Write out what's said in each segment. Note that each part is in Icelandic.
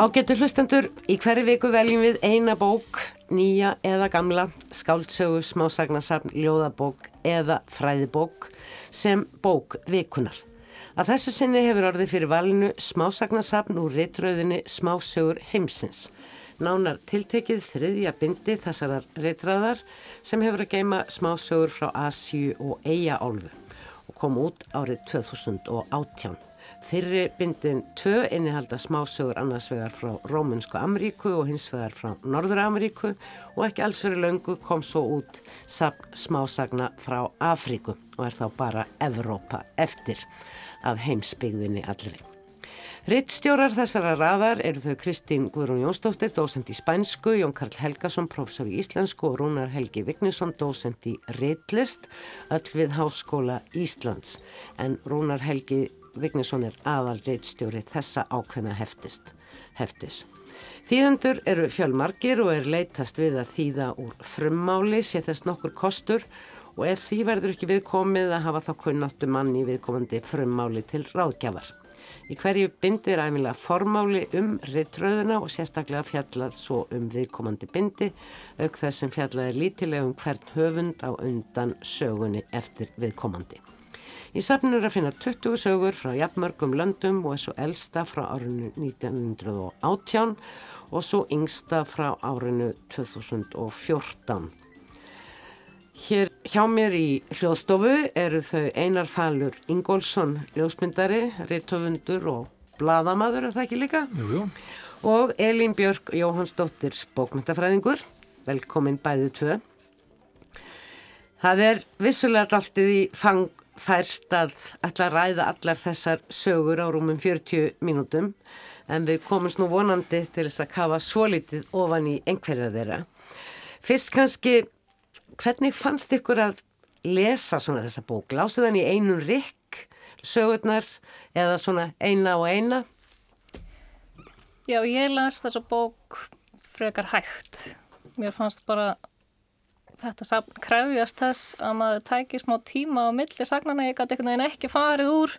Ágættu hlustendur, í hverju viku veljum við eina bók, nýja eða gamla, skáldsögu, smásagnasafn, ljóðabók eða fræðibók sem bók vikunar. Að þessu sinni hefur orðið fyrir valinu smásagnasafn úr reitröðinni Smásögur heimsins. Nánar tiltekið þriðja bindi þessarar reitraðar sem hefur að geima smásögur frá Asju og Eiaálfu og kom út árið 2018. Fyrri bindin tvö innihalda smásögur annars vegar frá Rómunsku Ameríku og hins vegar frá Norður Ameríku og ekki alls fyrir löngu kom svo út smásagna frá Afríku og er þá bara Evrópa eftir af heimsbyggðinni allri. Rittstjórar þessara raðar eru þau Kristín Guðrún Jónsdóttir, dósend í spænsku, Jón Karl Helgason, professor í íslensku og Rúnar Helgi Vignisson, dósend í rittlist, öll við Háskóla Íslands. En Rúnar Helgi Vignesson er aðal reitstjóri þessa ákveðna heftist, heftis. Þýðendur eru fjölmarkir og er leitast við að þýða úr frummáli, sé þess nokkur kostur og ef því verður ekki viðkomið að hafa þá kunnáttu manni viðkomandi frummáli til ráðgjafar. Í hverju bindi er æmilega formáli um reitröðuna og sérstaklega fjallað svo um viðkomandi bindi, auk þess sem fjallað er lítilega um hvern höfund á undan sögunni eftir viðkomandi. Í safninu er að finna 20 sögur frá jafnmörgum löndum og er svo elsta frá árinu 1918 og svo yngsta frá árinu 2014. Hér hjá mér í hljóðstofu eru þau Einar Falur Ingólfsson, ljósmyndari, reittöfundur og bladamadur, er það ekki líka? Jú, jú. Og Elín Björk Jóhannsdóttir, bókmyndafræðingur. Velkomin bæðið tvö. Það er vissulega alltið í fang færst að að ræða allar þessar sögur á rúmum 40 mínútum en við komum nú vonandi til þess að kafa svo litið ofan í einhverja þeirra. Fyrst kannski, hvernig fannst ykkur að lesa svona þessa bók? Lástu þann í einun rikk sögurnar eða svona eina og eina? Já, ég las þessa bók frekar hægt. Mér fannst bara þetta krefjast þess að maður tæki smá tíma á milli sagnana, ég gæti einhvern veginn ekki farið úr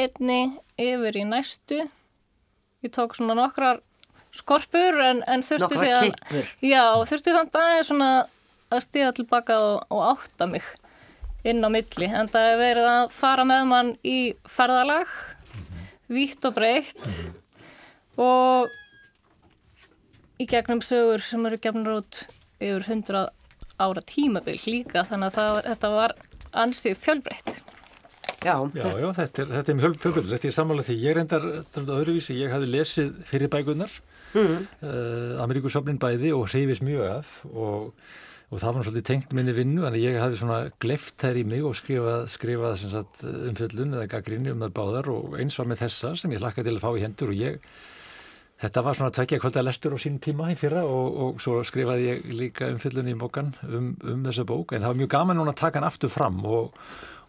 einni yfir í næstu. Ég tók svona nokkrar skorpur en, en þurfti að já, þurfti samt aðeins svona að stíða tilbaka og, og átta mig inn á milli, en það er verið að fara með mann í ferðalag vítt og breytt og í gegnum sögur sem eru gefnur út yfir hundrað ára tímabil líka þannig að það, þetta var ansið fjölbreytt. Já, já, já, þetta er, þetta er mjög fjölbreytt, þetta er samanlega því ég reyndar þetta öðruvísi, ég hafi lesið fyrir bækunar, mm. uh, Ameríkusöfnin bæði og hreyfis mjög af og, og það var svolítið tengt minni vinnu, þannig ég hafi svona gleft þær í mig og skrifað, skrifað umfjöllun eða gaggrinni um það báðar og eins var með þessa sem ég hlakka til að fá í hendur og ég Þetta var svona tveikja kvölda lestur á sín tíma í fyrra og, og svo skrifaði ég líka umfyllunni í bókan um, um þessa bók en það var mjög gaman núna að taka hann aftur fram og,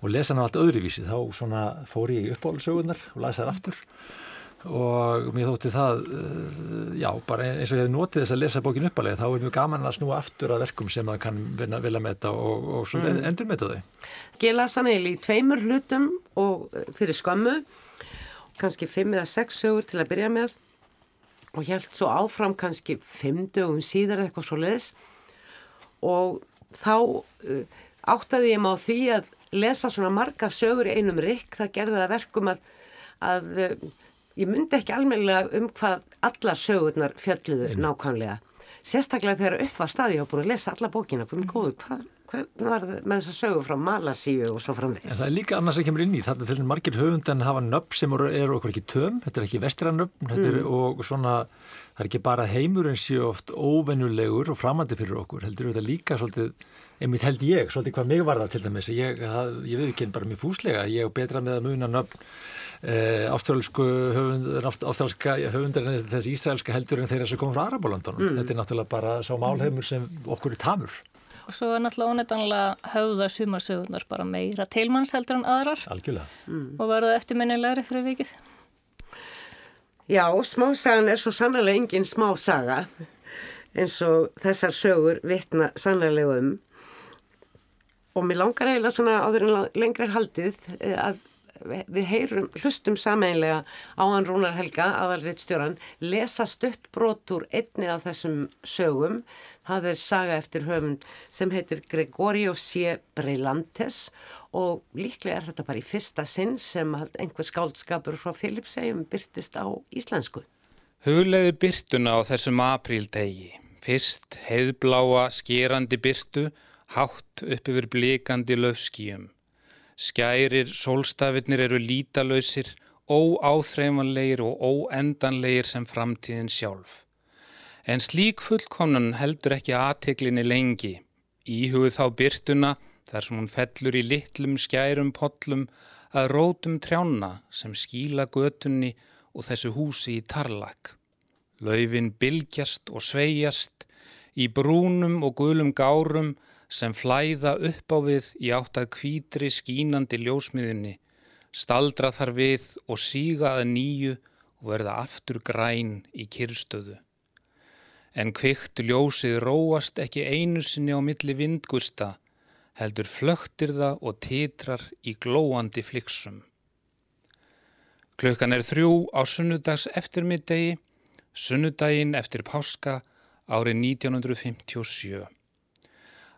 og lesa hann allt öðruvísi þá svona fór ég uppáhaldsögunar og lasa hann aftur og mér þótti það uh, já, bara eins og ég hef notið þess að lesa bókin uppalega þá er mjög gaman að snúa aftur að verkum sem það kann vilja metta og, og mm. endur metta þau. Ég las hann eða í tveimur hlutum og fyrir skömmu kannski fimm eða sex sögur til að byrja með og held svo áfram kannski fimm dögum síðar eitthvað svo leiðis og þá uh, áttaði ég maður því að lesa svona marga sögur í einum rikk, það gerði það verkum að, að uh, ég myndi ekki almennilega um hvað alla sögurnar fjölluðu nákvæmlega. Sérstaklega þegar upp var staði ég á búin að lesa alla bókina, fyrir mig góður, hvað Hvernig var það með þess að sögu frá Malasíu og svo framvegs? En það er líka annars sem kemur inn í þetta til margir höfundan hafa nöfn sem eru, eru okkur ekki töm, þetta er ekki vestranöfn mm. og svona, það er ekki bara heimur en séu oft óvennulegur og framandi fyrir okkur, heldur þetta líka svolítið, einmitt held ég, svolítið hvað mig var það til dæmis, ég, ég við ekki bara mjög fúslega, ég er betra með að muna nöfn e, ástrálsku höfund, ástrálska höfundar en þessi ísraelska heldur en þeirra sem kom frá Arabalöndunum, mm. þetta er náttúrulega bara sá málheimur sem okkur er tamur og svo er náttúrulega óneitanlega höfða sumarsögunar bara meira teilmanns heldur en aðrar Algjörlega. Mm. og verða eftirminnilegri fyrir vikið Já, smásagan er svo sannlega engin smásaga eins og þessar sögur vittna sannlega um og mér langar eiginlega svona áður en lengri haldið eh, að við heyrum, hlustum sameinlega á hann Rúnar Helga, aðalriðstjóran, lesa stutt brotur einni af þessum sögum. Það er saga eftir höfund sem heitir Gregorio C. Breilantes og líklega er þetta bara í fyrsta sinn sem einhver skáldskapur frá Filipsegjum byrtist á íslensku. Hugleiði byrtuna á þessum apríldegi. Fyrst heiðbláa skerandi byrtu, hátt upp yfir blikandi löfskíum. Skærir sólstafirnir eru lítalöysir, óáþreifanlegir og óendanlegir sem framtíðin sjálf. En slík fullkomnun heldur ekki aðteklinni lengi. Íhugð þá byrtuna þar sem hún fellur í litlum skærum pollum að rótum trjána sem skíla götunni og þessu húsi í tarlak. Laufin bylgjast og sveigjast í brúnum og gulum gárum sem flæða upp á við í átt að kvítri skínandi ljósmiðinni, staldra þar við og síga að nýju og verða aftur græn í kyrstöðu. En kvikt ljósið róast ekki einu sinni á milli vindgusta, heldur flöktir það og titrar í glóandi fliksum. Klukkan er þrjú á sunnudags eftirmiddegi, sunnudaginn eftir páska árið 1957.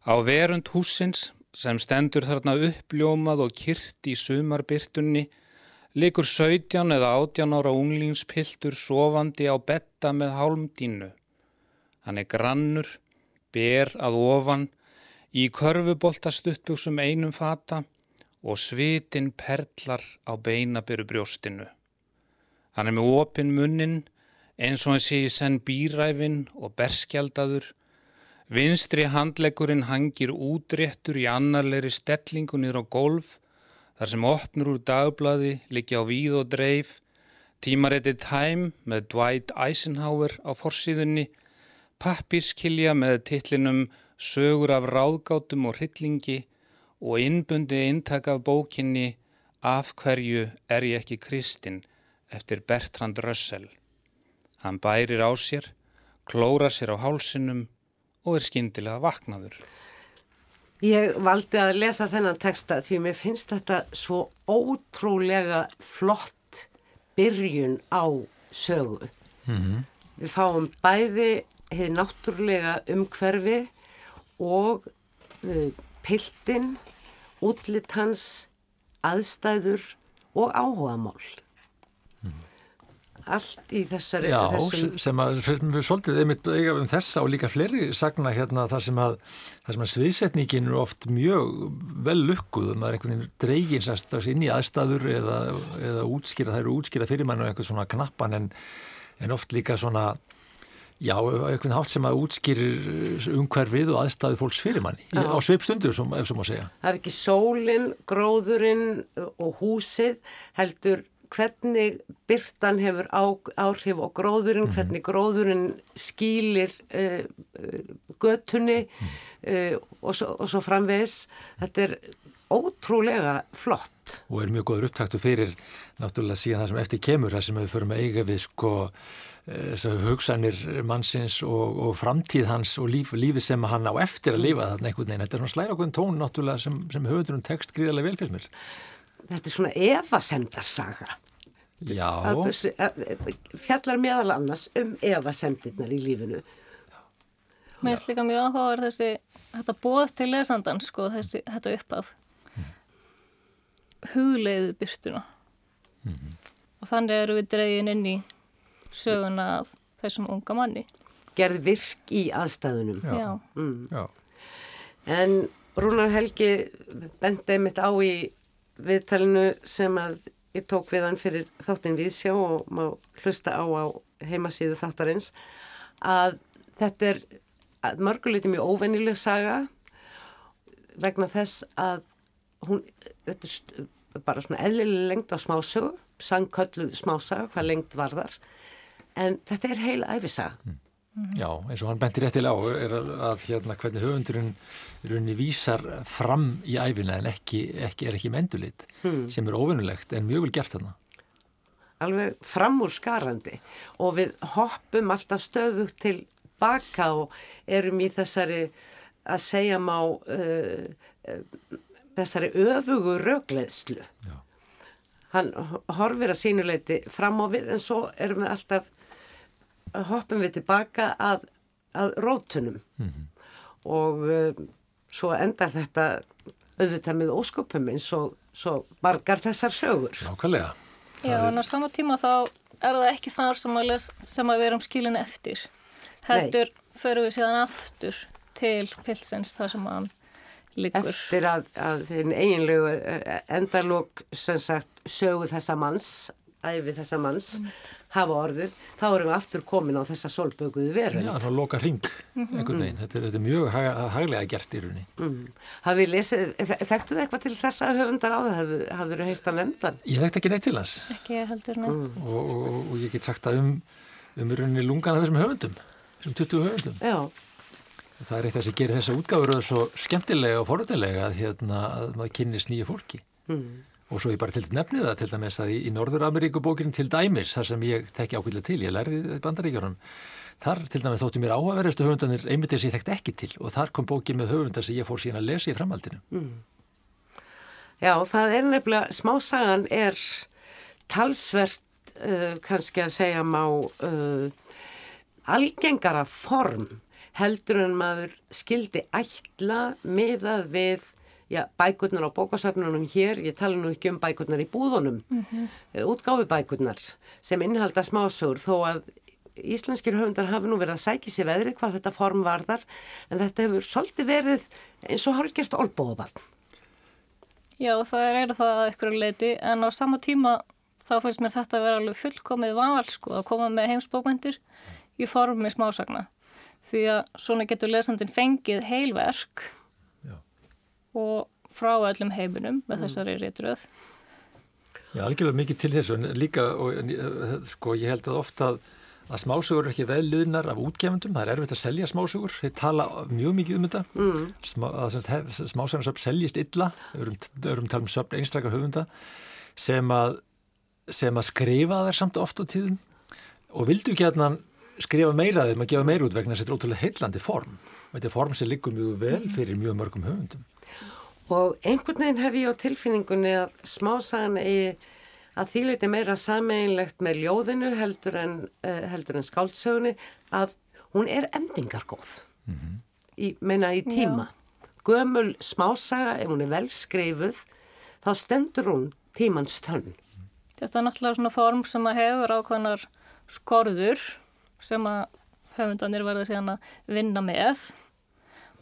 Á verund húsins sem stendur þarna uppljómað og kyrt í sumarbyrtunni likur 17 eða 18 ára unglingspiltur sofandi á betta með hálmdínu. Hann er grannur, ber að ofan, í körfubolta stuttbuksum einum fata og svitin perlar á beinabiru brjóstinu. Hann er með opin munnin eins og hann sé í senn býræfin og berskjaldadur Vinstri handlegurinn hangir útréttur í annarleiri stellingunir á golf þar sem opnur úr dagblaði likja á víð og dreif, tímaréttið Time með Dwight Eisenhower á forsiðunni, pappiskilja með titlinum Sögur af ráðgátum og hryllingi og innbundi intak af bókinni Af hverju er ég ekki Kristinn eftir Bertrand Russell. Hann bærir á sér, klóra sér á hálsinum og er skindilega vaknaður. Ég valdi að lesa þennan texta því mér finnst þetta svo ótrúlega flott byrjun á sögu. Mm -hmm. Við fáum bæði hefði náttúrulega umhverfi og uh, piltin, útlitans, aðstæður og áhugamál allt í þessari Já, þessum... sem að við svolítið einmitt eiga um þessa og líka fleiri sagna hérna þar sem að, að sviðsetningin eru oft mjög vel lukkuð og maður er einhvern veginn dreygin sérstaks inn í aðstæður eða, eða útskýra, það eru útskýra fyrir mann og einhvern svona knappan en, en oft líka svona Já, einhvern hátt sem að útskýrir umhverfið og aðstæði fólks fyrir manni Já. á sveipstundur, ef svo má segja. Það er ekki sólinn, gróðurinn og húsið heldur hvernig byrtan hefur á, áhrif og gróðurinn, mm hvernig gróðurinn skýlir uh, götunni uh, og, svo, og svo framvegs. Þetta er ótrúlega flott. Og er mjög góður upptaktu fyrir náttúrulega síðan það sem eftir kemur, það sem við förum að eiga við sko hugsanir mannsins og, og framtíð hans og líf, lífi sem hann á eftir að lifa þarna einhvern veginn. Þetta er svona slæra okkur tón náttúrulega sem, sem höfundur um text gríðarlega vel fyrst mér þetta er svona evasendarsaga Já Fjallar meðal annars um evasendirnar í lífinu Mér finnst líka mjög áhugaður þessi þetta bóð til lesandan sko þessi, þetta uppaf mm. hugleiðu byrstuna mm. og þannig eru við dregin inn í söguna af þessum unga manni Gerð virk í aðstæðunum Já, Já. Mm. Já. En Rúnar Helgi bendið mitt á í viðtalinu sem að ég tók við hann fyrir þáttinn viðsjá og má hlusta á á heimasíðu þáttarins að þetta er mörguleiti mjög óvennileg saga vegna þess að hún, þetta er bara svona eðlileg lengt á smásögu, sangköllu smásaga, hvað lengt var þar en þetta er heila æfisaga mm. -hmm. Já, eins og hann benti réttilega á er að, að hérna hvernig höfundurinn runni vísar fram í æfina en ekki, ekki, er ekki mendulit hmm. sem er ofinnulegt en mjög vel gert þarna. Alveg framúr skarandi og við hoppum alltaf stöðugt til baka og erum í þessari að segja má uh, uh, þessari öfugu rögleðslu hann horfir að sínuleiti fram á við en svo erum við alltaf hoppum við tilbaka að, að rótunum mm -hmm. og um, svo endar þetta auðvitað með ósköpum eins og svo margar þessar sögur. Nákvæmlega. Já, en á sama tíma þá er það ekki þar sem að, les, sem að við erum skilin eftir. Heldur Nei. förum við síðan aftur til pilsins þar sem hann liggur. Eftir að, að þinn eiginlegu eh, endalók sem sagt sögu þessa manns, æfi þessa manns, mm. Hafa orðið, þá erum við aftur komin á þessa solbökuðu verönd. Já, þá loka ring, mhm. einhvern veginn. Þetta, þetta er mjög haglega gert í rauninni. Mm. Hafið lesið, þekktu þið eitthvað til þessa höfundar á það? Hafið þið heilt að nefndan? Ég þekkt ekki neitt til hans. Ekki heldur nú. Mm. Og, og, og ég get sagt það um, um rauninni lungan af þessum höfundum, þessum 20 höfundum. Já. Það er eitt af þess að gera þessa útgáfur svo skemmtilega og forutilega að, hérna, að maður kynnis nýju fólki. Mm. Og svo ég bara til nefni það til dæmis að í, í Norður-Ameríku bókinu til dæmis, þar sem ég tekki ákveðlega til, ég lærði bandaríkjörnum, þar til dæmis þóttu mér áhugaverðustu höfundanir einmitt þess að ég þekkt ekki til og þar kom bókin með höfundar sem ég fór síðan að lesa í framhaldinu. Mm. Já, það er nefnilega, smásagan er talsvert uh, kannski að segja má uh, algengara form heldur en maður skildi ætla miðað við já, bækurnar á bókasafnunum hér, ég tala nú ekki um bækurnar í búðunum, mm -hmm. útgáfi bækurnar sem innhalda smásögur þó að íslenskir höfundar hafi nú verið að sækja sér veðri hvað þetta form varðar en þetta hefur svolítið verið eins og hálfgerst olbóðabann. Já það er eða það að ykkur leiti en á sama tíma þá finnst mér þetta að vera alveg fullkomið val sko að koma með heimsbókmyndir í formi smásagna því að svona getur lesandin fengið heilverk. Og frá öllum heiminum með mm. þessari réttröð. Já, algjörlega mikið til þessu en líka, og, en, sko, ég held að ofta að, að smásugur er ekki vel liðnar af útgefendum, það er erfitt að selja smásugur, þeir tala mjög mikið um þetta, mm. Smá, að smásugnarsöfn seljist illa, örum, örum talum söfn einstakar höfunda, sem að, sem að skrifa þær samt oft á tíðum og vildu ekki að hann skrifa meira þeim að gefa meira út vegna þetta er ótrúlega heillandi form þetta er form sem liggur mjög vel mhm. fyrir mjög mörgum höfundum og einhvern veginn hef ég á tilfinningunni að smásagan eigi að þýleiti meira sameinlegt með ljóðinu heldur en, uh, heldur en skáldsögunni að hún er endingargóð mm -hmm. í, meina í tíma Já. gömul smásaga ef hún er vel skrifuð þá stendur hún tímans tönn Þetta er náttúrulega svona form sem að hefur ákvæmnar skorður sem að höfundanir verða síðan að vinna með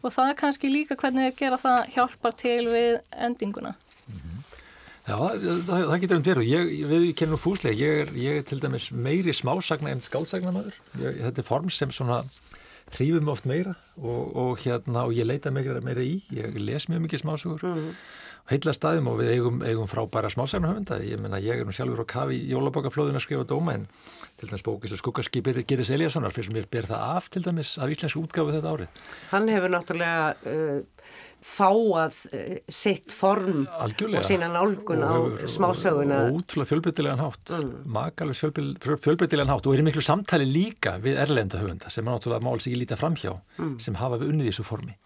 og það er kannski líka hvernig að gera það hjálpar til við endinguna. Mm -hmm. Já, það, það getur um þér og ég, við kennum fúslega, ég er, ég er til dæmis meiri smásagna en skálsagnamaður. Þetta er form sem svona hrýfum oft meira og, og hérna og ég leita meira, meira í, ég les mjög mikið smásugur. Mm -hmm heila staðum og við eigum, eigum frábæra smásagnahöfunda. Ég menna, ég er nú sjálfur á kafi í jólabokaflóðin að skrifa dóma en til dæmis bókist og skuggarskipir Geris Eliassonar fyrir sem ég ber það af til dæmis af íslensku útgáfu þetta árið. Hann hefur náttúrulega uh, fáað uh, sitt form Algjörlega. og sína nálgun á smásöguna. Ótrúlega fjölbreytilegan hátt, mm. makalus fjölbreytilegan hátt og er í miklu samtali líka við erlenda höfunda sem er náttúrulega mál sig í líta framhjá mm. sem hafa við unnið þessu formi.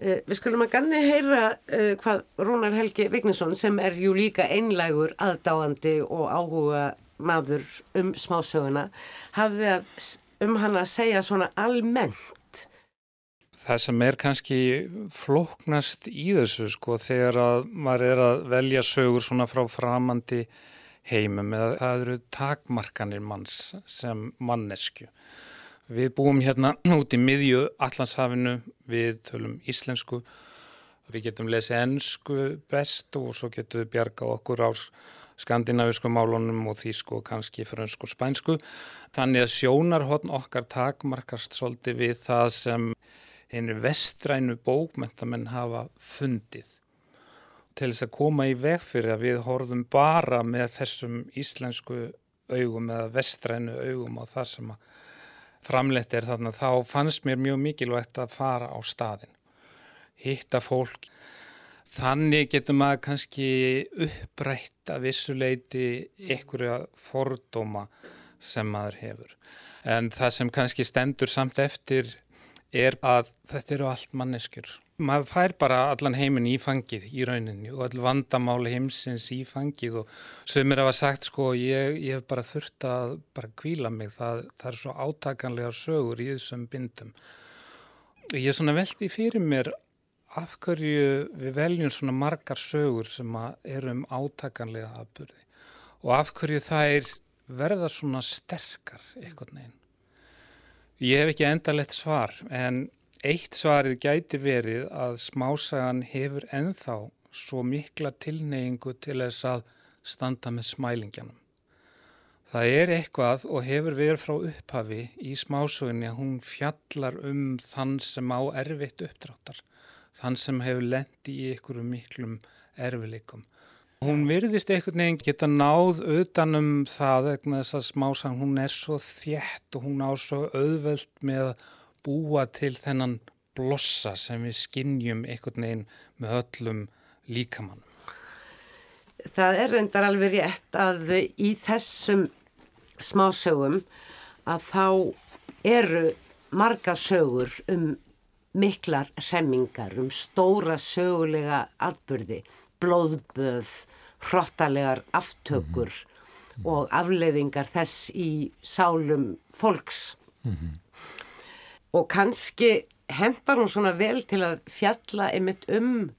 Eh, við skulum að ganni heyra uh, hvað Rúnar Helgi Vignesson sem er jú líka einlægur aðdáandi og áhuga maður um smásöguna hafði að, um hann að segja svona almennt. Það sem er kannski flóknast í þessu sko þegar að maður er að velja sögur svona frá framandi heimum eða það eru takmarkanir manns sem mannesku. Við búum hérna út í miðju Allandshafinu, við tölum íslensku, við getum lesið ennsku best og svo getum við bjargað okkur á skandinavísku málunum og þýsku og kannski frönsku og spænsku. Þannig að sjónarhotn okkar takmarkast svolítið við það sem einu vestrænu bókmentamenn hafa fundið. Til þess að koma í veg fyrir að við horfum bara með þessum íslensku augum eða vestrænu augum á það sem að framleitt er þarna þá fannst mér mjög mikilvægt að fara á staðin hitta fólk. Þannig getur maður kannski upprætt að vissuleiti einhverja fordóma sem maður hefur. En það sem kannski stendur samt eftir er að þetta eru allt manneskjur maður fær bara allan heiminn í fangið í rauninni og all vandamáli heimsins í fangið og að hafa sagt sko ég, ég hef bara þurft að bara kvíla mig það, það er svo átakanlega sögur í þessum bindum og ég er svona veldi fyrir mér af hverju við veljum svona margar sögur sem eru um átakanlega aðburði og af hverju það er verða svona sterkar eitthvað neginn. Ég hef ekki endalett svar en Eitt svarið gæti verið að smásagan hefur enþá svo mikla tilneyingu til þess að standa með smælingjanum. Það er eitthvað og hefur verið frá upphafi í smásugunni að hún fjallar um þann sem á erfitt uppdráttar, þann sem hefur lendi í einhverju miklum erfileikum. Hún virðist einhvern veginn geta náð utanum það vegna þess að smásagan hún er svo þjætt og hún á svo auðveld með búa til þennan blossa sem við skinnjum einhvern veginn með öllum líkamann. Það er reyndar alveg rétt að í þessum smásögum að þá eru marga sögur um miklar remmingar, um stóra sögulega atbyrði, blóðböð, hrottalegar aftökur mm -hmm. og afleiðingar þess í sálum fólks. Mm -hmm og kannski hendar hún svona vel til að fjalla einmitt um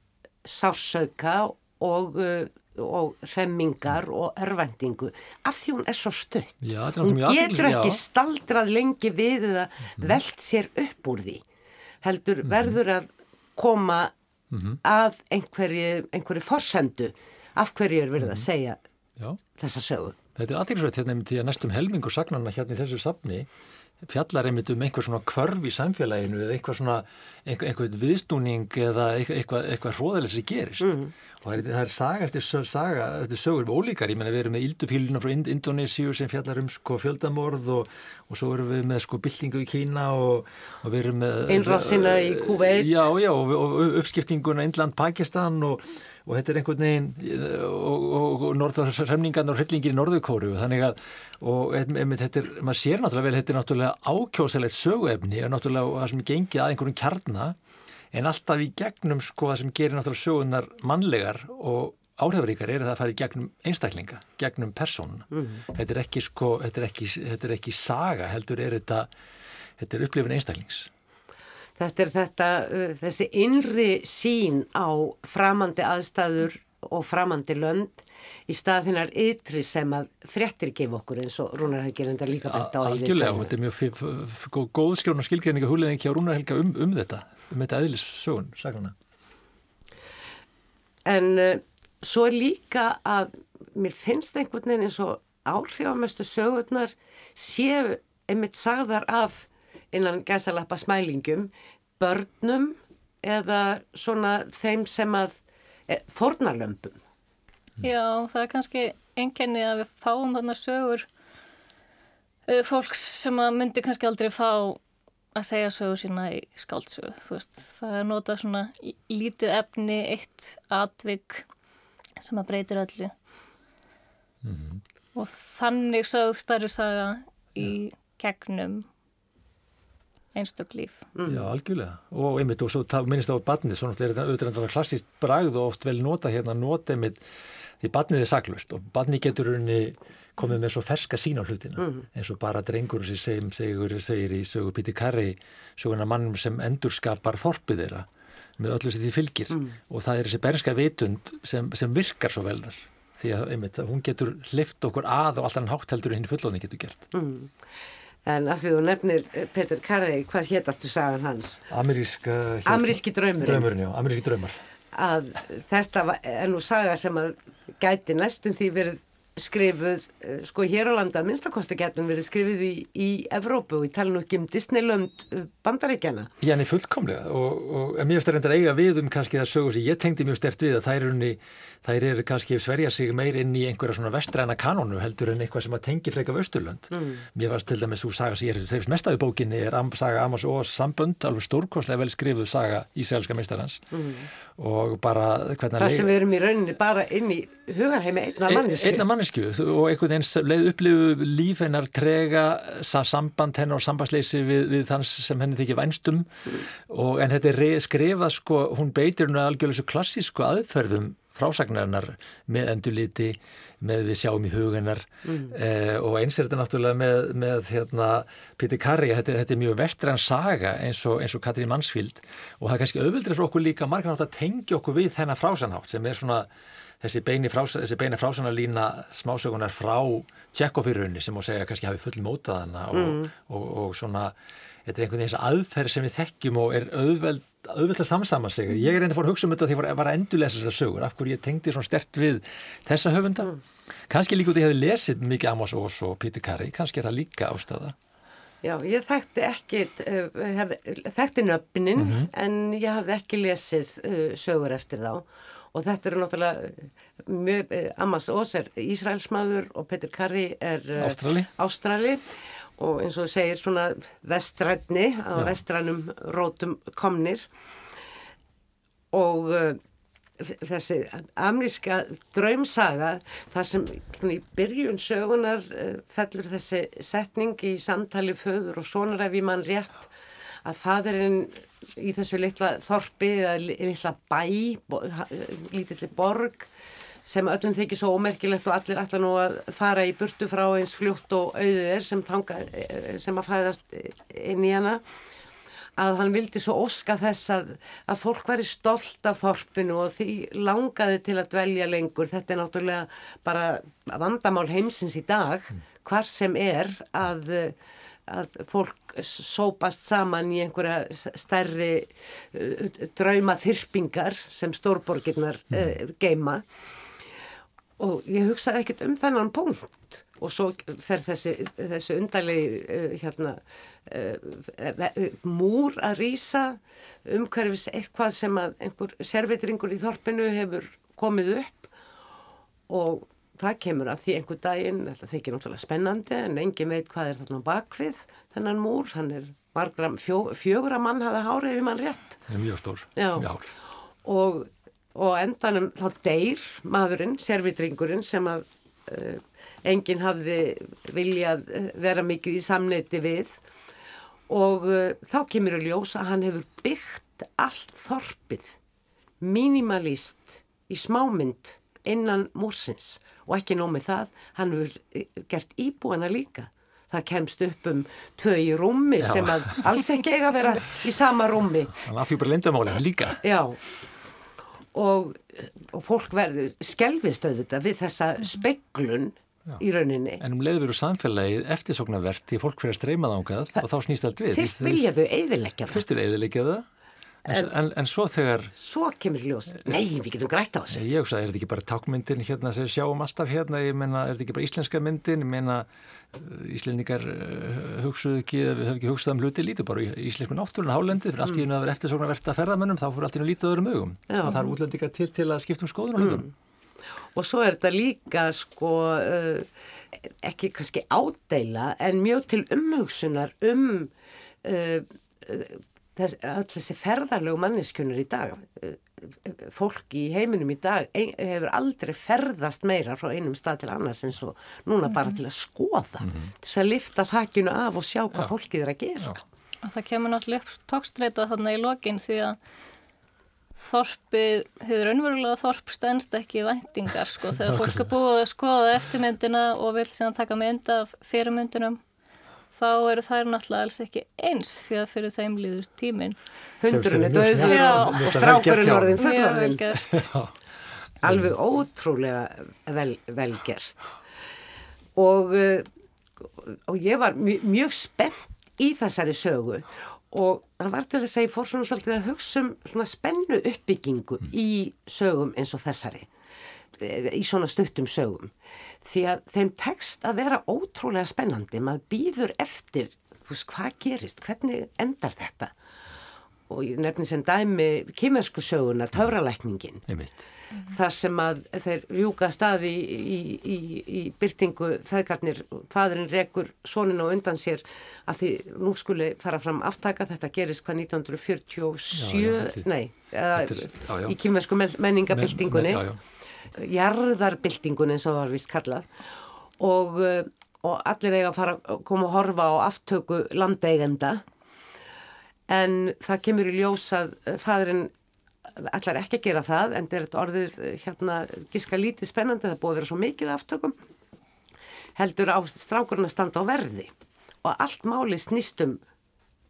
sársauka og, uh, og remmingar og örvendingu af því hún er svo stutt já, hún getur ekki já. staldrað lengi við eða mm. veld sér upp úr því heldur mm -hmm. verður að koma mm -hmm. að einhverju, einhverju forsendu af hverju er verið -hmm. að mhm. segja já. þessa sögu Þetta er aðeinsvægt hérna með því að næstum helmingu sagnarna hérna í þessu safni fjallar einmitt um einhver svona körf í samfélaginu eða eitthvað svona einhver, einhver viðstúning eða eitthvað, eitthvað hróðalega sem gerist. Mm. og það er, það er saga eftir, saga, eftir sögur um ólíkar, ég menna við erum með Ildufíluna frá Indonésiu sem fjallar um sko fjöldamorð og, og svo erum við með sko byltingu í Kína og, og við erum með Einrásina í Kuveit Já, já, og, og uppskiptinguna Indland, Pakistan og og þetta er einhvern veginn og, og, og norðarremningarna og hryllingir í norðurkóru þannig að og þetta er, maður sér náttúrulega vel þetta er náttúrulega ákjósalegt söguefni og náttúrulega það sem gengið að einhverjum kjarnar en alltaf í gegnum sko það sem gerir náttúrulega sögunar mannlegar og áhrifaríkar er að það fari gegnum einstaklinga, gegnum persónuna. Mm -hmm. Þetta er ekki sko, þetta er ekki, þetta er ekki saga heldur er þetta, þetta er upplifin einstaklings. Þetta er þetta, uh, þessi innri sín á framandi aðstæður og framandi lönd í stað þinnar ytri sem að frettir gefa okkur eins og Rúnar Helgi reyndar líka bætt á Algjörlega, þetta er mjög góð skjón og skilgreininga húleðingi á Rúnar Helga um, um þetta, um þetta eðlissögun, sagnana. En uh, svo er líka að mér finnst einhvern veginn eins og áhrifamestu sögurnar séu einmitt sagðar af innan gæsalappa smælingum börnum eða svona þeim sem að e, fornarlömpum. Já, það er kannski enkenni að við fáum þarna sögur uh, fólks sem að myndi kannski aldrei fá að segja sögur sína í skáldsögu, þú veist. Það er notað svona lítið efni, eitt atvig sem að breytir öllu. Mm -hmm. Og þannig sögð starri saga í gegnum einstök líf. Mm. Já, algjörlega. Og einmitt, og svo minnist á barnið, svo náttúrulega er þetta auðvitað klassíst bragð og oft vel nota hérna, nota einmitt, því barnið er saglust og barnið getur unni komið með svo ferska sín á hlutina, mm. eins og bara drengur sem segir, segir, segir í sögu Píti Karri, söguna mannum sem endurskapar þorpið þeirra með öllu sem því fylgir mm. og það er þessi bernska vitund sem, sem virkar svo velnar því að einmitt, hún getur hlift okkur að og alltaf hann hátt heldur en hinn fullóni getur gert. En af því þú nefnir eh, Petur Karri, hvað hétt aftur sagan hans? Ameríska... Ameríski draumurinn. Draumurinn, já, ameríski draumar. Að þetta er nú saga sem að gæti næstum því verið skrifuð, eh, sko hér á landa minnstakosti getum verið skrifið í, í Evrópu og ég tala nú ekki um Disneyland eh, bandaríkjana. Já, en ég fullkomlega og, og mér finnst það reyndar eiga við um kannski það sögur sem ég tengdi mjög stert við að þær eru, þær eru kannski sverja sig meir inn í einhverja svona vestræna kanonu heldur en eitthvað sem að tengi freka af Östurlund. Mm. Mér varst til dæmis úr saga sem ég þeirrst mest af í bókinni er saga Amos og Sambund, alveg stórkostlega vel skrifuð saga Ísælska meistarhans mm. og bara hvernig að... Hugarheimi einna mannesku. Einna mannesku og einhvern veginn leið upplifu líf hennar trega samband hennar og sambandsleysi við, við þann sem henni þykir vænstum mm. og en þetta er skrifað sko, hún beitir hún algjörlega svo klassísku aðferðum frásagnarinnar með endurliti, með við sjáum í hugunar mm. eh, og eins er þetta náttúrulega með, með hérna, Pítur Karri, þetta, þetta er mjög vestræn saga eins og, eins og Katrín Mansfield og það er kannski auðvildri fyrir okkur líka margar nátt að tengja okkur við þennan frásanhátt sem er svona þessi beini, frás, beini frásanalína smásögunar frá tjekkofyrunni sem má segja kannski hafi full mótaðana og, mm. og, og svona þetta er einhvern veginn þess aðferð sem við þekkjum og er auðveld, auðveld að samsama sig ég er enda fór að hugsa um þetta þegar ég var að endurlesa þessar sögur af hverju ég tengdi svona stert við þessa höfunda mm. kannski líka út ég hef lesið mikið Amos Ós og Pítur Karri kannski er það líka ástæða Já, ég þekkti ekki hef, þekkti nöfnin mm -hmm. en ég hafði ekki lesið uh, sögur eftir þá og þetta eru náttúrulega mjög, uh, Amos Ós er Ísraelsmaður og Pítur Karri er uh, Ástrali. Ástrali. Og eins og þú segir svona vestrætni á vestrænum rótum komnir. Og uh, þessi amríska draumsaga þar sem í byrjun sögunar fellur þessi setning í samtali föður og sonar ef ég mann rétt að fadurinn í þessu litla þorpi eða litla bæ, lítilli borg sem öllum þykir svo ómerkilegt og allir ætla nú að fara í burtu frá eins fljótt og auðir sem, tanga, sem að fæðast inn í hana að hann vildi svo óska þess að, að fólk væri stolt af þorpinu og því langaði til að dvelja lengur. Þetta er náttúrulega bara vandamál heimsins í dag, hvar sem er að, að fólk sópast saman í einhverja stærri uh, draumaþyrpingar sem stórborginnar uh, geima og ég hugsaði ekkert um þennan punkt. Og svo fer þessi, þessi undalegi uh, hérna, múr að rýsa umhverfis eitthvað sem að einhver servitringur í þorpinu hefur komið upp. Og það kemur að því einhver daginn, þetta þykir náttúrulega spennandi en engin veit hvað er þarna bakvið þennan múr, hann er margra, fjó, fjögur að mann hafa hárið við mann rétt. Mjög stór, mjög hár. Og og endanum þá deyr maðurinn, servitringurinn sem að uh, enginn hafði viljað eh, vera mikið í samneiti við og uh, þá kemur að ljósa að hann hefur byggt allt þorpið mínimalist í smámynd innan múrsins og ekki nómið það, hann hefur gert íbúana líka það kemst upp um tvö í rúmi Já. sem að alls ekki eiga að vera í sama rúmi Þannig að því bara lindamálega líka Já og, og fólk verður skelvistöðu þetta við þessa speglun Já. í rauninni. En um leiður veru samfélagið eftirsóknarvert því fólk fyrir að streyma þángað og þá snýst allt við. Fyrst viljaðu eiðilegja það. Fyrst er eiðilegja það En, en, en svo þegar... Svo kemur ljós. Nei, við getum grætt á þessu. Ég hugsa, er þetta ekki bara tákmyndin hérna sem sjáum alltaf hérna? Ég meina, er þetta ekki bara íslenska myndin? Ég meina, eh, íslendingar uh, hugsuðu ekki, við höfum ekki hugsað um hluti lítið bara í íslensku náttúrun hálendi fyrir allt í mm. að vera eftirsóknar verðt að ferðamönnum, þá fyrir allt í lítið öðrum augum. Og það er útlendingar til til að skipta um skoðun og hlutum. Mm. Og svo er þetta líka, sko, ekki kannski ádeila, en mjög til umhugsunar um... Þess, öll þessi ferðarlegu manniskunnur í dag eh, fólk í heiminum í dag hefur aldrei ferðast meira frá einum stað til annars eins og núna bara mhm. til að skoða mm -hmm. til að lifta þakkinu af og sjá hvað Já. fólkið er að gera Já. Það kemur náttúrulega upp tókstreita þarna í lokin því að þorpið, hefur önverulega þorp stennst ekki væntingar sko þegar fólk er búið að skoða eftirmyndina og vil síðan taka mynd af fyrirmyndinum þá eru þær náttúrulega alls ekki eins því að fyrir þeim líður tímin Hundurinn er döður og strákurinn orðin fullorðin Alveg ótrúlega vel, velgerst og, eh, og ég var mjög, mjög spennt í þessari sögu. Og það var til þess að ég fór svona svolítið að hugsa um svona spennu uppbyggingu mm. í sögum eins og þessari í svona stuttum sögum. Því að þeim tekst að vera ótrúlega spennandi, maður býður eftir veist, hvað gerist, hvernig endar þetta? Og ég nefnir sem dæmi kymesku söguna töfralækningin. Þar sem að þeir rjúka staði í, í, í, í byrtingu feðgarnir, fadurinn rekur sonin og undan sér að því nú skuli fara fram aftaka, þetta gerist hvað 1947 já, já, nei, eða, já, í kymesku menningabildingunni men, men, jarðarbyltingun eins og það var vist kallað og, uh, og allir eiga að fara að koma að horfa á aftöku landeigenda en það kemur í ljós að fadurinn allar ekki að gera það en þetta er orðið hérna gíska lítið spennandi það búið að vera svo mikið aftökum heldur á strákurinn að standa á verði og allt máli snýstum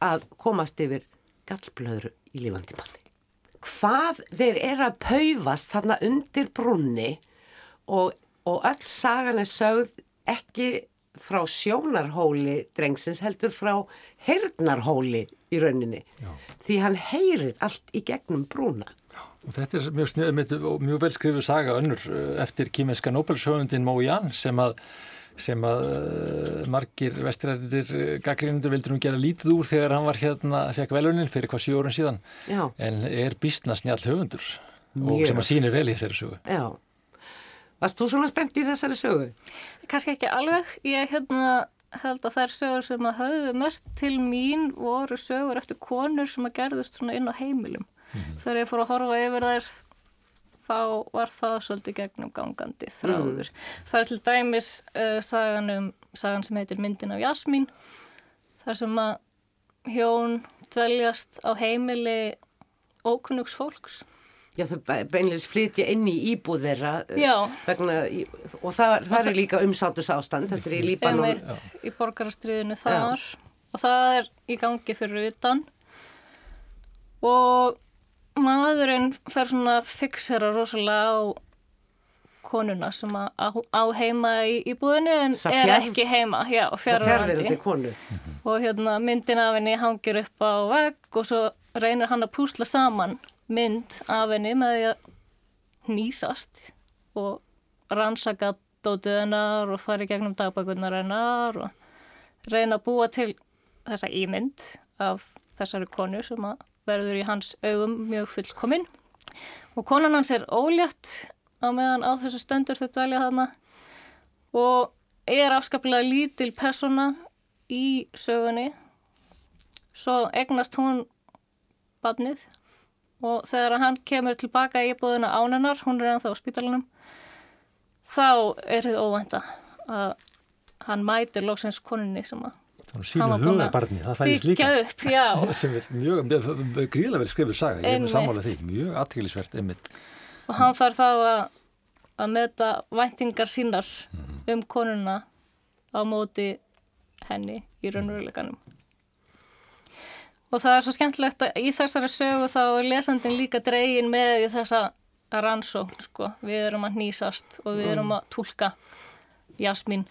að komast yfir gallblöðru í lífandi manni. Hvað þeir eru að paufast þarna undir brunni og, og öll sagan er sögð ekki frá sjónarhóli drengsins heldur frá heyrnarhóli í rauninni. Já. Því hann heyrir allt í gegnum brúna. Og þetta er mjög, mjög, mjög vel skrifuð saga önnur eh, eftir kýmenska Nobel-sjöfundin Mó Ján sem að sem að uh, margir vestirættir uh, gaggrínundur vildur nú gera lítið úr þegar hann var hérna, fekk velunin fyrir hvað orðin síðan Já. en er býstna snjall höfundur Mjög. og sem að sínir vel í þessari sögu Já, varst þú svona spennt í þessari sögu? Kanski ekki alveg, ég hérna held að þær sögur sem að höfðu mest til mín voru sögur eftir konur sem að gerðust svona inn á heimilum mm -hmm. þegar ég fór að horfa yfir þær þá var það svolítið gegnum gangandi þráður. Mm. Það er til dæmis uh, sagan, um, sagan sem heitir Myndin af Jasmín þar sem að hjón dveljast á heimili ókunnugs fólks. Já, þau beinleins flytja inn í íbúð þeirra uh, vegna, og það, það er líka umsátus ástand, þetta er í Líbanon. Einmitt í borgarastriðinu þar Já. og það er í gangi fyrir utan og maðurinn fer svona að fixera rosalega á konuna sem að á heima í, í búinu en Sa er fjær... ekki heima já, fjárverðandi og hérna myndin af henni hangir upp á vegg og svo reynir hann að púsla saman mynd af henni með því að nýsast og rannsaka dótið hennar og fara í gegnum dagbækunar hennar og reyna að búa til þessa ímynd af þessari konu sem að verður í hans augum mjög fullkominn og konan hans er ólétt á meðan á þessu stöndur þau dælja þarna. Og er afskaplega lítil persona í sögunni. Svo egnast hún badnið og þegar hann kemur tilbaka í búðuna ánennar, hún er ennþá á spítalunum þá er þið óvænta að hann mætir lóksins koninni sem að sínu hugabarni, það fæðist líka. upp, sem er mjög, gríðlega vel skrifuð saga, ég er með sammála því mjög aðtækilisvert einmitt. Og hann þarf þá að, að meta væntingar sínar mm. um konuna á móti henni í raunveruleikanum og það er svo skemmtilegt að í þessari sögu þá er lesandin líka dregin með í þessa rannsókn sko. við erum að nýsast og við erum að tólka Jasmín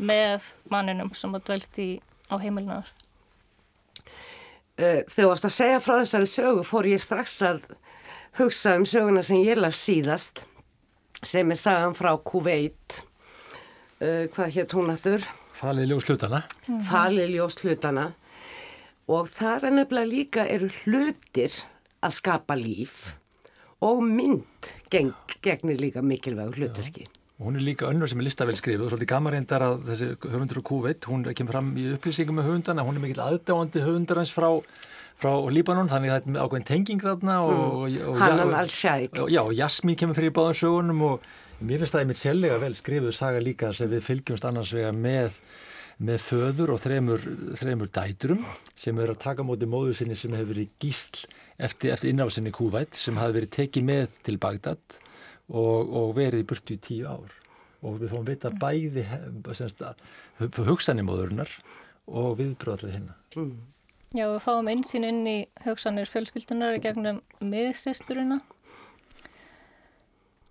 með manninum sem að dvelst í á heimilunar eh, Þegar þú varst að segja frá þessari sögu fór ég strax að hugsa um söguna sem ég las síðast sem er sagan frá Kuveit uh, hvað hétt hún aftur? Falið ljóslutana mm -hmm. Falið ljóslutana og það er nefnilega líka eru hlutir að skapa líf og mynd geng, gegnir líka mikilvægur hluturki Hún er líka önnur sem er listavel skrifið og svolítið gaman reyndar að þessi höfundur og kúveit, hún kemur fram í upplýsingum með höfundana, hún er mikill aðdáandi höfundar hans frá, frá Líbanon, þannig að það er ákveðin tenging þarna og, mm. Hannan Al-Shaik. Já, og Jasmín kemur fyrir í báðan sögunum og mér finnst það einmitt sellega vel skrifuð saga líka sem við fylgjumst annars vega með, með föður og þremur, þremur dæturum sem eru að taka móti móðu sinni sem hefur verið gísl eftir, eftir innásinni kúveit sem hafi verið tekið með til Bagdad og, og verið í burtu í tíu ár og við fáum vita bæði hugsanimóðurinnar og viðbröðallega hérna. Mm. Já, við fáum einsinn inn í hugsanir fjölskyldunar í gegnum miðsisturina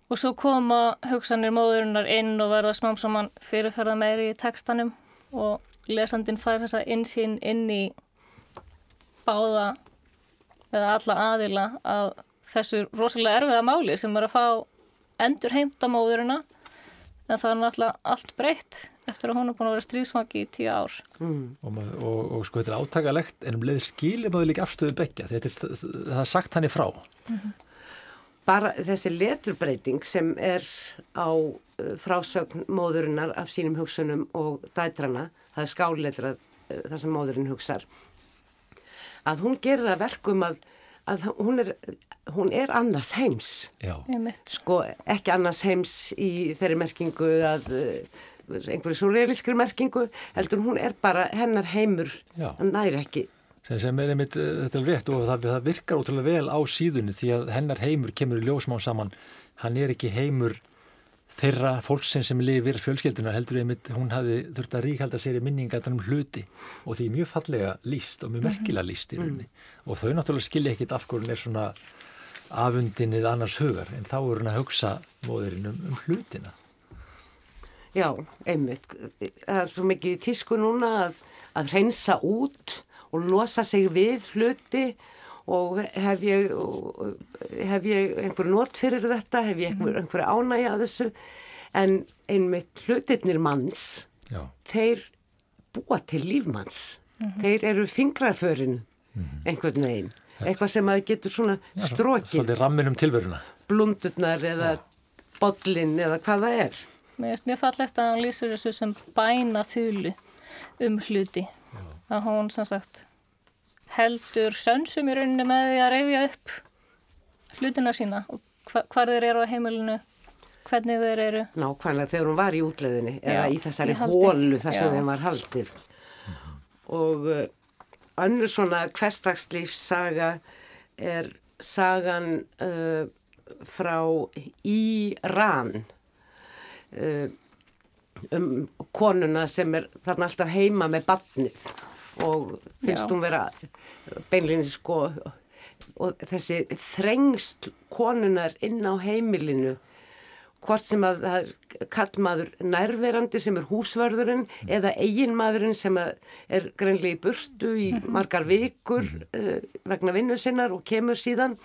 og svo koma hugsanir móðurinnar inn og verða smám saman fyrirferða meiri í tekstanum og lesandin fær þessa einsinn inn í báða eða alla aðila að þessu rosalega erfiða máli sem er að fá endur heimta móðurina en það er náttúrulega allt breytt eftir að hún er búin að vera stríðsvangi í tíu ár mm. og, og, og sko þetta er átakalegt en um leið skilir maður líka afstöðu begja þetta er, það er sagt hann í frá mm -hmm. bara þessi leturbreyting sem er á uh, frásögn móðurinnar af sínum hugsunum og dætrana það er skáletra uh, það sem móðurinn hugsar að hún gerir að verkum að að hún er, hún er annars heims. Sko ekki annars heims í þeirri merkingu að uh, einhverju surrealiskri merkingu heldur hún er bara hennar heimur. Já. hann næri ekki. Sem, sem er einmitt uh, þetta er rétt og það, það virkar ótrúlega vel á síðunni því að hennar heimur kemur í ljósmán saman. Hann er ekki heimur þeirra fólksinn sem lifir fjölskyldunar heldur einmitt hún hafi þurft að ríkhalda sér í minninga um hluti og því mjög fallega líst og mjög merkilega líst í rauninni. Og þau náttúrulega skilja ekkit af hvernig er svona afundinnið annars hugar en þá er hún að hugsa móðurinn um, um hlutina. Já, einmitt. Það er svo mikið tísku núna að, að hreinsa út og losa sig við hluti og hef ég, hef ég einhver not fyrir þetta, hef ég einhver, einhver ánægja að þessu, en einmitt hlutirnir manns, Já, þeir búa til lífmanns. Þeir eru fingrarförin einhvern veginn. Eitthvað sem að getur svona rammin um tilveruna. Blundurnar eða bollin eða hvað það er. Mér finnst mjög fallegt að hún lýsir þessu sem bæna þulu um hluti. Að hún sem sagt heldur sönsum í rauninni með því að reyfja upp hlutina sína og hva hvar þeir eru á heimilinu, hvernig þeir eru. Nákvæmlega þegar hún var í útleðinni eða í þessari í hólu þar sem þeim var haldið. Og uh, önnur svona hverstagslífssaga er sagan uh, frá Íran uh, um konuna sem er þarna alltaf heima með barnið og finnst Já. hún vera beinlinni sko og þessi þrengst konunar inn á heimilinu hvort sem að það er kallmaður nærverandi sem er húsvörðurinn eða eiginmaðurinn sem að er greinlega í burtu í margar vikur uh, vegna vinnu sinnar og kemur síðan.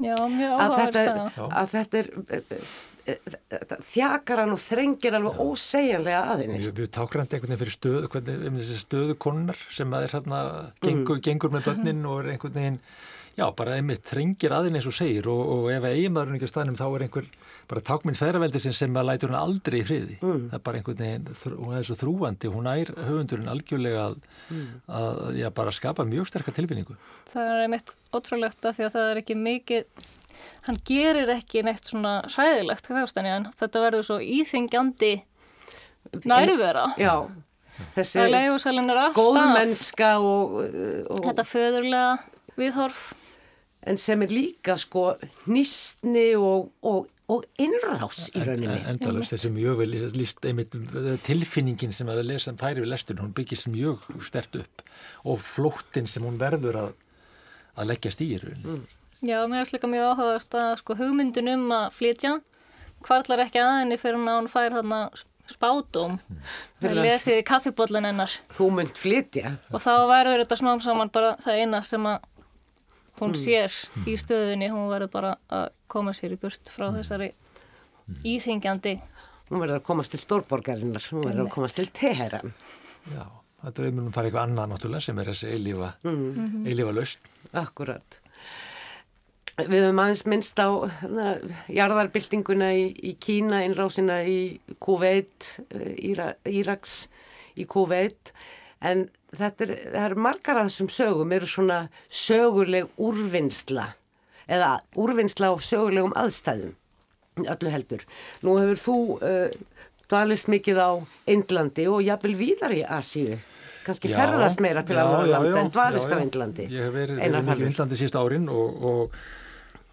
Já, mjög að áhugaður þetta, saga. að þetta er uh, uh, þetta þjakar hann og þrengir alveg ósegjanlega að henni. Mjög, mjög tákrandi einhvern veginn fyrir stöðu, hvernig, um þessi stöðu konunar sem að er hérna, gengur, gengur með börnin og er einhvern veginn, já, bara einmitt þrengir aðeins eins og segir og, og ef eiginmaðurinn ekki á staðnum þá er einhver bara tákminn feðraveldisins sem að lætur hann aldrei í friði. Það er bara einhvern veginn, hún er svo þrúandi, hún ær höfundurinn algjörlega að, að, já, bara skapa mjög sterkar tilfinningu. Það er einmitt ótrúlegt að því að það er ekki mikið, hann gerir ekki neitt svona hræðilegt en þetta verður svo íþingjandi nærvera. Já, þessi góðmennska og, og þetta föðurlega viðhorf. en sem er líka sko nýstni og, og, og innrás í rauninni. Endalust, þessi mjög vel líst einmitt tilfinningin sem að lesa færi við lestur, hún byggist mjög stert upp og flóttin sem hún verður að, að leggjast í í rauninni. Já, mér er líka mjög áhugavert að sko hugmyndin um að flytja hvarlar ekki að henni fyrir að hún fær þarna spátum. Það Fyrir að- lesið í kaffibóllin hennar Þú mynd flytja. og þá verður þetta smám saman bara það eina sem að hún sér í stöðunni, hún verður bara að koma sér í burt frá þessari íþingjandi. Hún verður að komast til stórborgarinnar, hún verður að komast til Teheran. Já, þetta er einhvern veginn fara eitthvað annað náttúrulega sem er þessi eilífa, mm. eilífa lausn. Akkurat. Við höfum aðeins minnst á na, jarðarbyltinguna í, í Kína, innrásina í Kuveit, Íra, Íraks í Kuveit, en þetta er, er margar af þessum sögum, eru svona söguleg úrvinnsla eða úrvinnsla á sögulegum aðstæðum, öllu heldur. Nú hefur þú uh, dvalist mikið á Indlandi og jafnvel víðar í Asíu, kannski Já, ferðast meira til já, að já, landa en dvalist á. Indlandi. Ég hef verið, verið mikið í. Indlandi síðust árin og, og,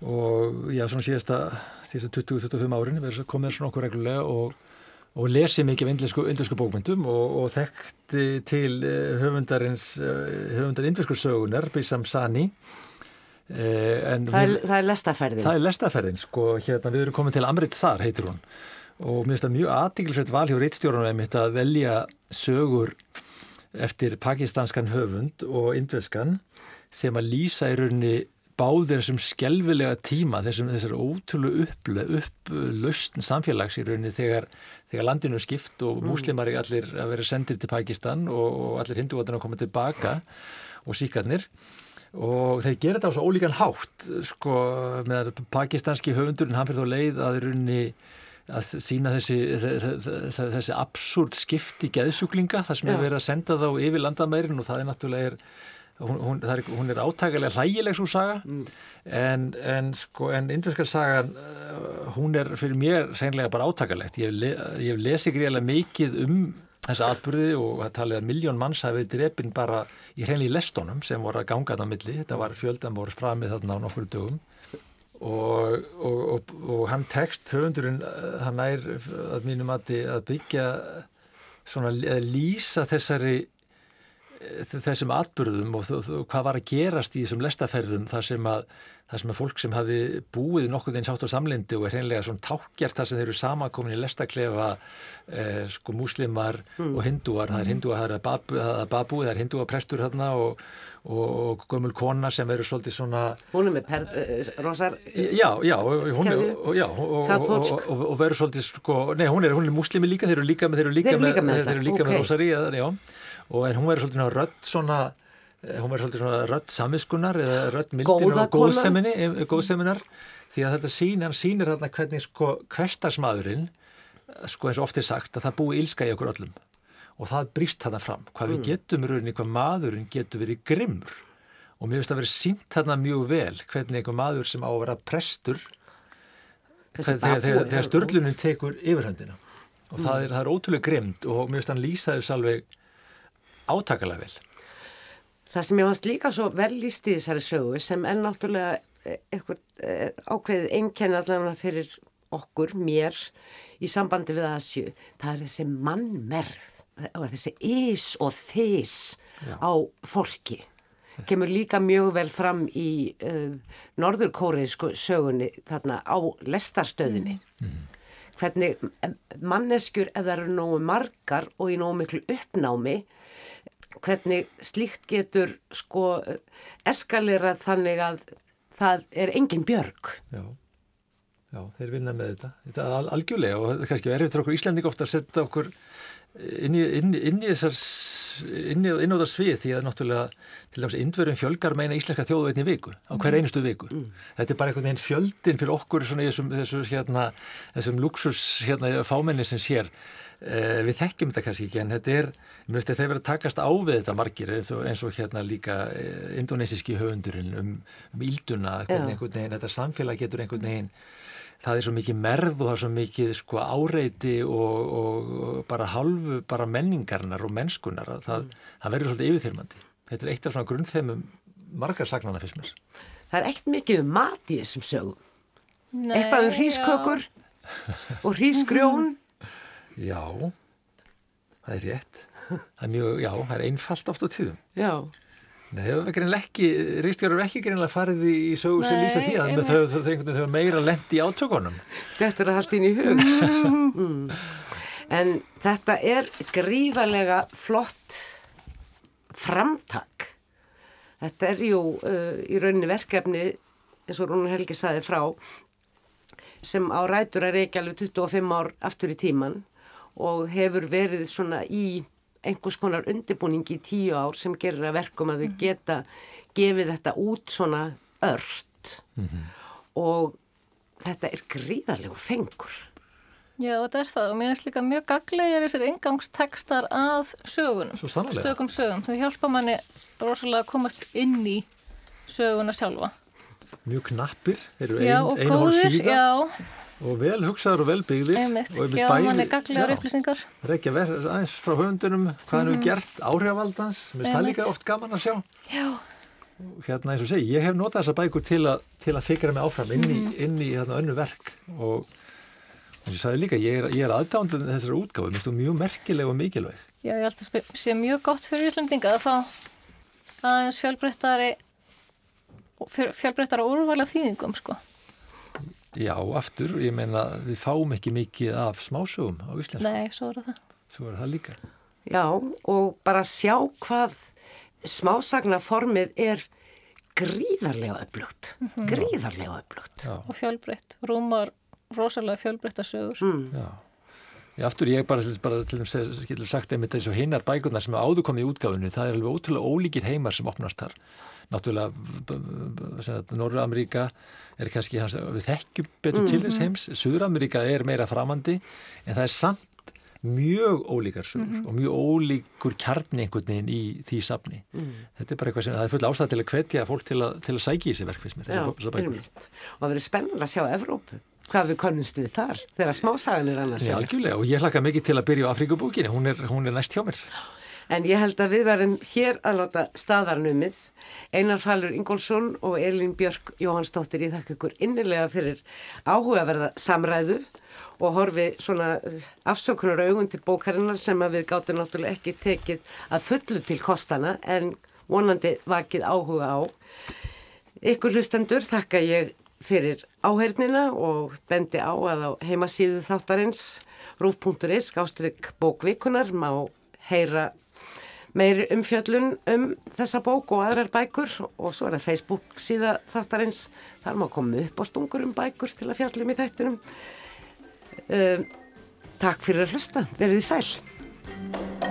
og já, svona síðasta, síðasta 20-25 árin verið komið svona okkur reglulega og, og lesið mikið indlensku bókmyndum og, og þekkti til eh, höfundarins, eh, höfundar indlensku sögunar, Bissam Sani. Eh, en Það er, það er lestaferðin. Það er lestaferðin, sko, hérna við erum komin til Amrit Thar, heitir hún og mér finnst það mjög aðdeglisveit val hjá reittstjórnum einmitt að velja sögur eftir pakistanskan höfund og indveskan sem að lýsa í rauninni báðir þessum skelvilega tíma, þessum, þessar ótrúlega upple, upplausn samfélags í rauninni þegar, þegar landinu er skipt og múslimar er allir að vera sendir til Pakistan og, og allir hinduvatina að koma tilbaka og síkarnir. Og þeir gera þetta á svo ólíkan hátt sko með pakistanski höfundurinn hann fyrir þá leið að rauninni að sína þessi, þessi, absúrt skipti geðsjúklinga þar sem er verið að senda þá yfir landamærin og það er náttúrulega er hún, hún, er, hún er átækilega hlægileg svo saga mm. en, en sko en indverska sagan hún er fyrir mér reynlega bara átækilegt ég le, ég hef lesið greiðilega mikið um þessa atbyrði og það talið að miljón manns hafi drefin bara í reynlega lestónum sem voru að ganga þarna milli. Þetta var fjöldan voru framið þarna á nokkru dögum. Og, og, og, og hann tekst höfundurinn hann er að mínum að byggja svona að lýsa þessari þessum atbyrðum og hvað var að gerast í þessum lestaferðum þar sem að, þar sem að fólk sem hafi búið nokkuð eins átt á samlendi og er hreinlega svona tákjart þar sem þeir eru samakomin í lestaklefa eh, sko múslimar mm. og hindúar, það er hindúar, það er babu, babu það er hindúaprestur hérna og, og gömul kona sem eru svolítið svona hún er með per, uh, rosar já, já, hún er og, og verður svolítið sko, nei, hún er, hún er muslimi líka, þeir eru líka með þeir eru líka, þeir líka með, með, okay. með rosari, já og en hún verður svolítið svona rödd svona eh, hún verður svolítið svona rödd samiskunar eða rödd mildin og eh, góðseminar. Því að þetta sín hann sínir þarna hvernig sko hverstarsmaðurinn sko eins og oft er sagt að það búi ílska í okkur öllum. Og það brýst þarna fram hvað við mm. getum rauninni, hvað maðurinn getur verið grimmur. Og mér finnst að vera sínt þarna mjög vel hvernig einhver maður sem á að vera prestur þegar, þegar, þegar störlunin tekur yfirhöndina. Og mm. það er, er ótrúlega grimmt og mér finnst að hann lýsa þess alveg átakalega vel. Það sem ég varst líka svo vel líst í þessari sögu sem er náttúrulega eh, eitthvað eh, ákveðið einkenni allavega fyrir okkur, mér, í sambandi við Asju, það er þessi mannmerð, þessi ís og þís Já. á fólki. Kemur líka mjög vel fram í uh, norðurkóriðsku sögunni þarna á lestarstöðinni. Mm. Hvernig manneskjur ef það eru nógu margar og í nógu miklu uppnámi hvernig slíkt getur sko eskalerað þannig að það er engin björg. Já, já þeir vinna með þetta. Þetta er algjörlega og kannski verið fyrir okkur Íslanding ofta að setja okkur inn í, inn, inn í þessar inn, inn á það svið því að náttúrulega til dæmis indverðum fjölgar meina íslenska þjóðveitni viku á hver mm. einustu viku mm. þetta er bara einhvern veginn fjöldin fyrir okkur svona í þessum, þessum, hérna, þessum luxus hérna, fámenni sem sér eh, við þekkjum þetta kannski ekki en þetta er Mér finnst þetta að vera takast á við þetta margir eins og, eins og hérna líka eh, indonesíski höfundurinn um, um ílduna, einhvern veginn, þetta samfélag getur einhvern veginn, það er svo mikið merð og það er svo mikið sko áreiti og, og, og bara halvu bara menningarnar og mennskunar, það, mm. það verður svolítið yfirþyrmandi. Þetta er eitt af svona grunnþemum margar sagnana fyrst mér. Það er ekkert mikið um mat í þessum sögum. Nei, Eitthvað um hrískökur og hrísgrjón. Já, það er rétt það er mjög, já, það er einfalt oft á tíðum já Nei, það hefur greinlega ekki, Ríkstjóður hefur ekki greinlega farið í sögu sem lýsa því að þau hefur meira lendi í átökunum. Þetta er allt inn í hug. mm. En þetta er gríðarlega flott framtak. Þetta er jú uh, í rauninni verkefni, eins og Rúnur Helgi saði frá, sem á rætur er ekki alveg 25 ár aftur í tíman og hefur verið svona í einhvers konar undirbúning í tíu ár sem gerir að verkum að þau mhm. geta gefið þetta út svona örst mm -hmm. og þetta er gríðarlegur fengur. Já, þetta er það og mér finnst líka mjög gaglegir þessir ingangstekstar að sögunum, stökum sögum. Þau hjálpa manni rosalega að komast inn í söguna sjálfa. Mjög knappir, eru ein, ein og hálf síða. Já, og vel hugsaður og vel byggðir. Einmitt, og já, bæði, er gaglegar upplýsingar. Reykja verð aðeins frá höfundunum hvað hann mm. hefur gert áhrifavaldans. Mér finnst það líka oft gaman að sjá. Já. hérna eins og segi, ég hef notað þessa bækur til að, til að fikra mig áfram inn í, mm. inn í hérna, önnu verk. Og eins og sagði líka, ég er, er aðdándun þessari útgáðu, mér finnst þú mjög merkileg og mikilvæg. Já, ég held að sé mjög gott fyrir Íslandinga að fá aðeins fjölbreyttari fjölbreyttara úrvala þýðingum sko Já, aftur, ég meina við fáum ekki mikið af smásögum á Íslands. Nei, svo er það. Svo er það líka. Já, og bara sjá hvað smásagnaformið er gríðarlega upplugt. Mm -hmm. Gríðarlega upplugt. Og fjölbreytt. Rúmar rosalega fjölbreytta sögur. Mm. Já. Já, aftur ég bara, bara til þess að sagt einmitt þessu hinnar bækurnar sem er áður komið í útgáfinu, það er alveg ótrúlega ólíkir heimar sem opnast þar náttúrulega Norra-Ameríka er kannski hans, við þekkjum betur mm -hmm. til þess mhm. heims Suður-Ameríka er meira framandi en það er samt mjög ólíkar sögur mm -hmm. og mjög ólíkur kjarni einhvern veginn í því safni. Mm. Þetta er bara eitthvað sem það er full ástæð til að hvetja fólk til að, til að sækja í þessi verkvismir. Já. Og það verður spennand að sjá Evrópu. Hvað við konumst við þar þegar smásagan er annars? Já, algjörlega og ég hlaka mikið til að byrja á Afríkubókinni, hún er, hún er næst hjá mér. En ég held að við verðum hér að láta staðarnumið. Einar Fallur Ingólfsson og Elin Björk Jóhannsdóttir í þakka ykkur innilega fyrir áhugaverða samræðu og horfi svona afsökunar augun til bókarinnar sem að við gáttum náttúrulega ekki tekið að fullu til kostana en vonandi vakið áhuga á. Ykkur hlustendur þakka ég fyrir áhernina og bendi á að á heimasíðu þáttarins rúf.is skástrygg bókvikunar má heyra meiri umfjöllun um þessa bók og aðrar bækur. Og svo er það Facebook síða þáttarins. Þar má koma upp á stungur um bækur til að fjallum í þættinum. Uh, Takk fyrir að hlusta, verið sæl